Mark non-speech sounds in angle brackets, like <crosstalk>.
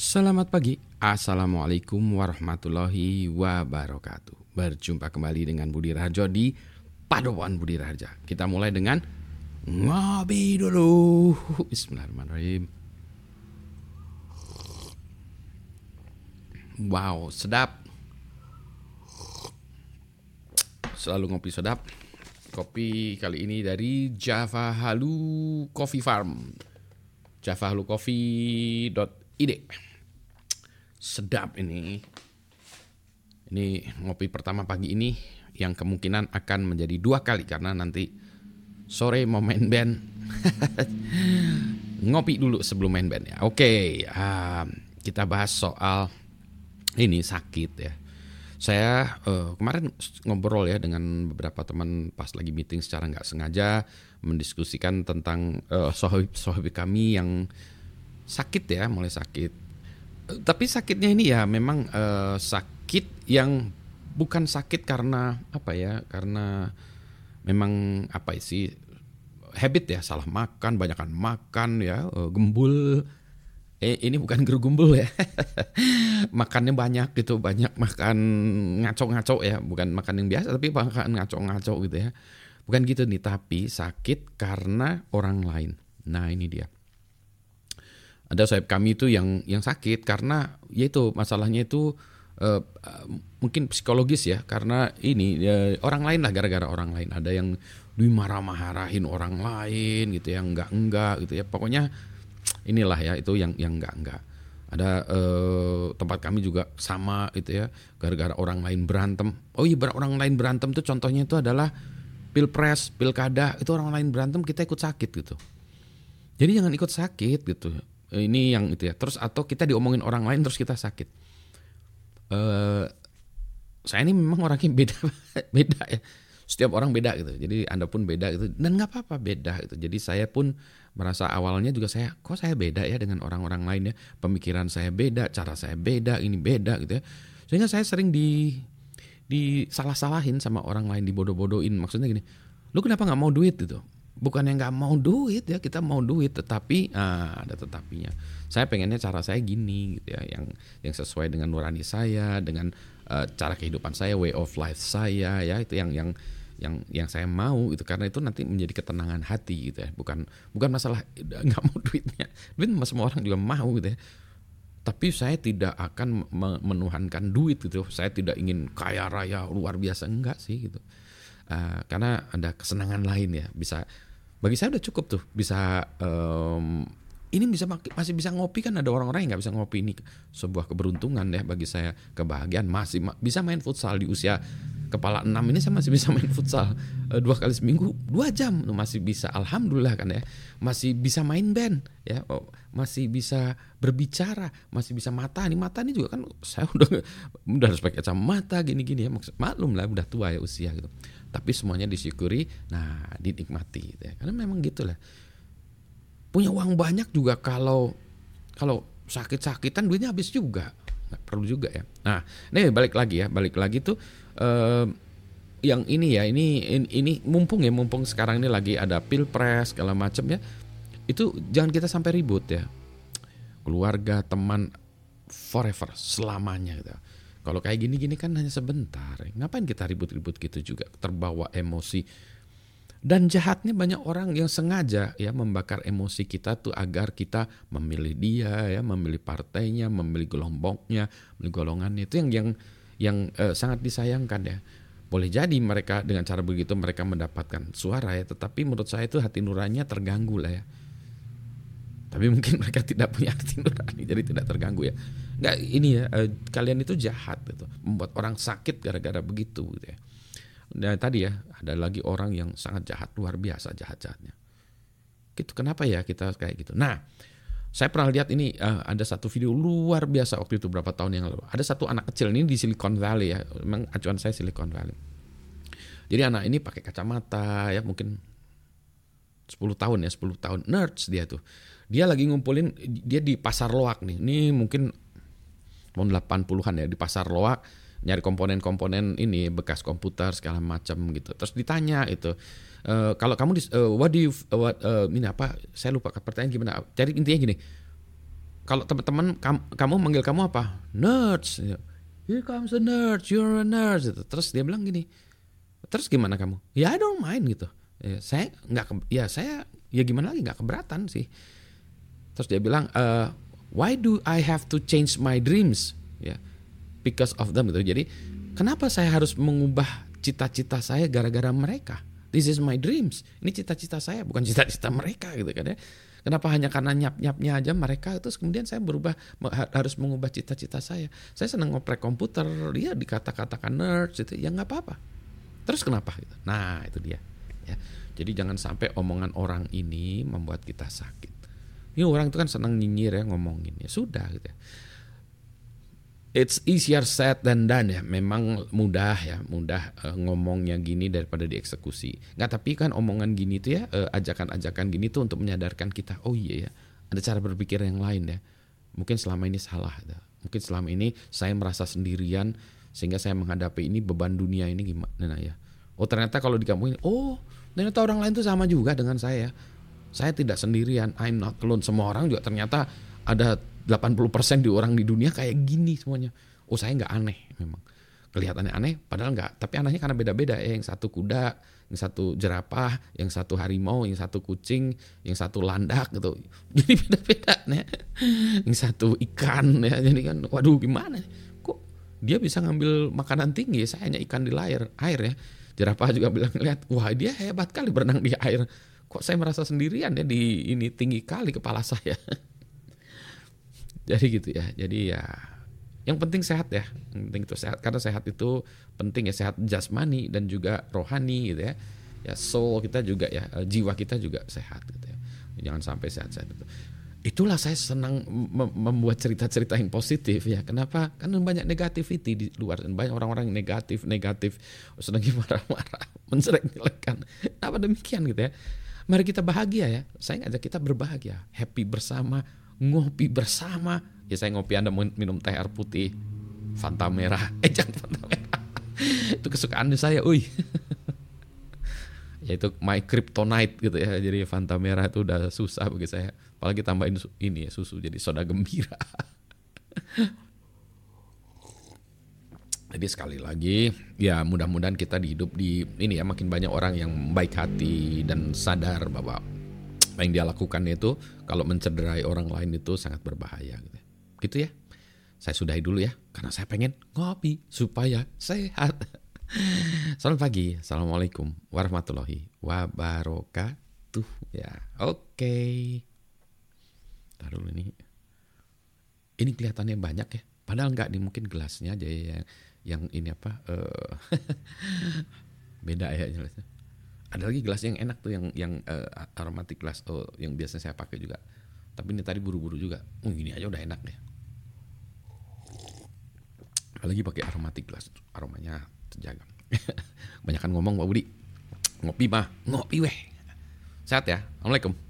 Selamat pagi, Assalamualaikum warahmatullahi wabarakatuh. Berjumpa kembali dengan Budi Raharjo di Padowan Budi Raharja. Kita mulai dengan Ngopi dulu. Bismillahirrahmanirrahim. Wow, sedap. Selalu ngopi sedap. Kopi kali ini dari Java Halu Coffee Farm javahalucoffee.id Sedap ini. Ini ngopi pertama pagi ini Yang kemungkinan akan menjadi dua kali Karena nanti sore mau main band. <laughs> Ngopi dulu sebelum main band ya. Oke uh, kita bahas soal Ini sakit ya. Saya uh, kemarin ngobrol ya dengan beberapa teman pas lagi meeting secara nggak sengaja mendiskusikan tentang uh, sohib sohib kami yang sakit ya mulai sakit tapi sakitnya ini ya memang uh, sakit yang bukan sakit karena apa ya karena memang apa sih habit ya salah makan banyakkan makan ya uh, gembul. Eh, ini bukan gerugumbul ya. <laughs> Makannya banyak gitu banyak makan ngaco-ngaco ya bukan makan yang biasa tapi makan ngaco-ngaco gitu ya. Bukan gitu nih tapi sakit karena orang lain. Nah ini dia ada saya kami itu yang yang sakit karena yaitu masalahnya itu uh, mungkin psikologis ya karena ini uh, orang lain lah gara-gara orang lain. Ada yang dimarah-marahin orang lain gitu ya enggak enggak gitu ya. Pokoknya inilah ya itu yang yang enggak enggak ada eh, tempat kami juga sama itu ya gara-gara orang lain berantem. Oh iya orang lain berantem tuh contohnya itu adalah pilpres pilkada itu orang lain berantem kita ikut sakit gitu. Jadi jangan ikut sakit gitu ini yang itu ya. Terus atau kita diomongin orang lain terus kita sakit. Eh, saya ini memang orangnya <laughs> beda beda ya. Setiap orang beda gitu. Jadi anda pun beda gitu. Dan nggak apa-apa beda gitu. Jadi saya pun merasa awalnya juga saya kok saya beda ya dengan orang-orang lain ya? Pemikiran saya beda cara saya beda ini beda gitu ya. Sehingga saya sering di di salah-salahin sama orang lain dibodoh-bodohin. Maksudnya gini lu kenapa nggak mau duit? gitu bukan yang nggak mau duit ya kita mau duit tetapi ah, ada tetapinya. Saya pengennya cara saya gini gitu ya yang yang sesuai dengan nurani saya dengan uh, cara kehidupan saya way of life saya ya itu yang yang yang yang saya mau itu karena itu nanti menjadi ketenangan hati gitu ya bukan bukan masalah nggak mau duitnya. Duit semua orang juga mau gitu ya. Tapi saya tidak akan menuhankan duit gitu. Saya tidak ingin kaya raya luar biasa enggak sih gitu. Uh, karena ada kesenangan lain ya bisa bagi saya udah cukup tuh bisa um, ini bisa masih bisa ngopi kan ada orang-orang yang nggak bisa ngopi. Ini sebuah keberuntungan ya bagi saya kebahagiaan masih bisa main futsal di usia kepala enam ini saya masih bisa main futsal uh, dua kali seminggu dua jam. Masih bisa alhamdulillah kan ya. Masih bisa main band ya. Oh, masih bisa berbicara masih bisa mata nih. Mata ini juga kan saya udah udah harus pakai kacamata gini-gini ya. Maksud maklum lah udah tua ya usia gitu. Tapi semuanya disyukuri nah dinikmati gitu ya. karena memang gitulah punya uang banyak juga kalau kalau sakit-sakitan duitnya habis juga nggak perlu juga ya. Nah ini balik lagi ya balik lagi tuh uh, yang ini ya ini, ini ini mumpung ya mumpung sekarang ini lagi ada pilpres segala macam ya itu jangan kita sampai ribut ya. Keluarga teman forever selamanya gitu. Kalau kayak gini-gini kan hanya sebentar. Ngapain kita ribut-ribut gitu juga? Terbawa emosi dan jahatnya banyak orang yang sengaja ya membakar emosi kita tuh agar kita memilih dia ya memilih partainya memilih gelombongnya memilih golongannya itu yang yang yang uh, sangat disayangkan ya. Boleh jadi mereka dengan cara begitu mereka mendapatkan suara ya, tetapi menurut saya itu hati nuraninya terganggu lah ya. Tapi mungkin <laughs> mereka tidak punya hati nurani jadi tidak terganggu ya. Nggak ini ya, uh, kalian itu jahat gitu, membuat orang sakit gara-gara begitu gitu ya. Dan tadi ya, ada lagi orang yang sangat jahat luar biasa jahat-jahatnya. Gitu kenapa ya kita kayak gitu. Nah, saya pernah lihat ini uh, ada satu video luar biasa waktu itu berapa tahun yang lalu. Ada satu anak kecil ini di Silicon Valley ya. Memang acuan saya Silicon Valley. Jadi anak ini pakai kacamata ya mungkin 10 tahun ya, 10 tahun nerds dia tuh. Dia lagi ngumpulin dia di pasar loak nih. Ini mungkin tahun 80-an ya di pasar loak nyari komponen-komponen ini bekas komputer segala macam gitu. Terus ditanya itu Uh, kalau kamu di, uh, what do you what uh, ini apa? Saya lupa pertanyaan gimana. Jadi intinya gini. kalau teman-teman kamu, kamu manggil kamu apa? Nerds. Here comes the nerds, you're a nerd. Gitu. Terus dia bilang gini, terus gimana kamu? Ya I don't mind gitu. Ya, saya nggak, ya saya ya gimana lagi nggak keberatan sih. Terus dia bilang, uh, why do I have to change my dreams? Ya, because of them gitu. Jadi kenapa saya harus mengubah cita-cita saya gara-gara mereka? This is my dreams. Ini cita-cita saya, bukan cita-cita mereka gitu kan ya. Kenapa hanya karena nyap-nyapnya aja mereka terus kemudian saya berubah harus mengubah cita-cita saya. Saya senang ngoprek komputer, dia dikata-katakan nerd gitu, ya nggak apa-apa. Terus kenapa? Gitu. Nah itu dia. Ya. Jadi jangan sampai omongan orang ini membuat kita sakit. Ini orang itu kan senang nyinyir ya ngomongin ya sudah gitu ya it's easier said than done ya. Memang mudah ya, mudah uh, ngomongnya gini daripada dieksekusi. Nggak tapi kan omongan gini tuh ya, uh, ajakan-ajakan gini tuh untuk menyadarkan kita, oh iya ya, ada cara berpikir yang lain ya. Mungkin selama ini salah, ya. mungkin selama ini saya merasa sendirian sehingga saya menghadapi ini beban dunia ini gimana ya. Oh ternyata kalau di kampung ini, oh ternyata orang lain tuh sama juga dengan saya. Saya tidak sendirian, I'm not alone. Semua orang juga ternyata ada 80% di orang di dunia kayak gini semuanya. Oh saya nggak aneh memang. Kelihatannya aneh padahal nggak. Tapi anehnya karena beda-beda ya. Yang satu kuda, yang satu jerapah, yang satu harimau, yang satu kucing, yang satu landak gitu. <laughs> Jadi beda-beda nih. Yang satu ikan ya. Jadi kan waduh gimana Kok dia bisa ngambil makanan tinggi, saya hanya ikan di layar, air ya. Jerapah juga bilang lihat, wah dia hebat kali berenang di air. Kok saya merasa sendirian ya di ini tinggi kali kepala saya. <laughs> Jadi gitu ya. Jadi ya yang penting sehat ya. Yang penting itu sehat karena sehat itu penting ya sehat jasmani dan juga rohani gitu ya. Ya soul kita juga ya, eh, jiwa kita juga sehat gitu ya. Jangan sampai sehat-sehat itu. Itulah saya senang membuat cerita-cerita yang positif ya. Kenapa? Karena banyak negativity di luar dan banyak orang-orang negatif, negatif, sedang <laughs> marah-marah, menjelek-jelekan. Kenapa demikian gitu ya? Mari kita bahagia ya. Saya ngajak kita berbahagia, happy bersama, ngopi bersama. Ya saya ngopi Anda minum teh air putih, Fanta merah. <laughs> Eh jangan Fanta merah. itu kesukaan saya, uy. <laughs> ya itu my kryptonite gitu ya. Jadi Fanta merah itu udah susah bagi saya. Apalagi tambahin ini ya susu jadi soda gembira. <laughs> Jadi sekali lagi ya mudah-mudahan kita dihidup di ini ya makin banyak orang yang baik hati dan sadar bahwa apa yang dia lakukan itu kalau mencederai orang lain itu sangat berbahaya gitu. Gitu ya. Saya sudahi dulu ya karena saya pengen ngopi supaya sehat. Selamat pagi. Assalamualaikum warahmatullahi wabarakatuh. Ya, oke. Okay. Taruh ini. Ini kelihatannya banyak ya. Padahal nggak nih mungkin gelasnya aja ya yang yang ini apa? Uh, <laughs> beda ya ada lagi gelas yang enak tuh yang yang uh, aromatic glass oh, yang biasanya saya pakai juga. Tapi ini tadi buru-buru juga. Oh, ini aja udah enak deh. Apalagi pakai aromatic glass aromanya terjaga. <laughs> Banyak kan ngomong Pak Budi. Ngopi mah ngopi weh. Sehat ya. Assalamualaikum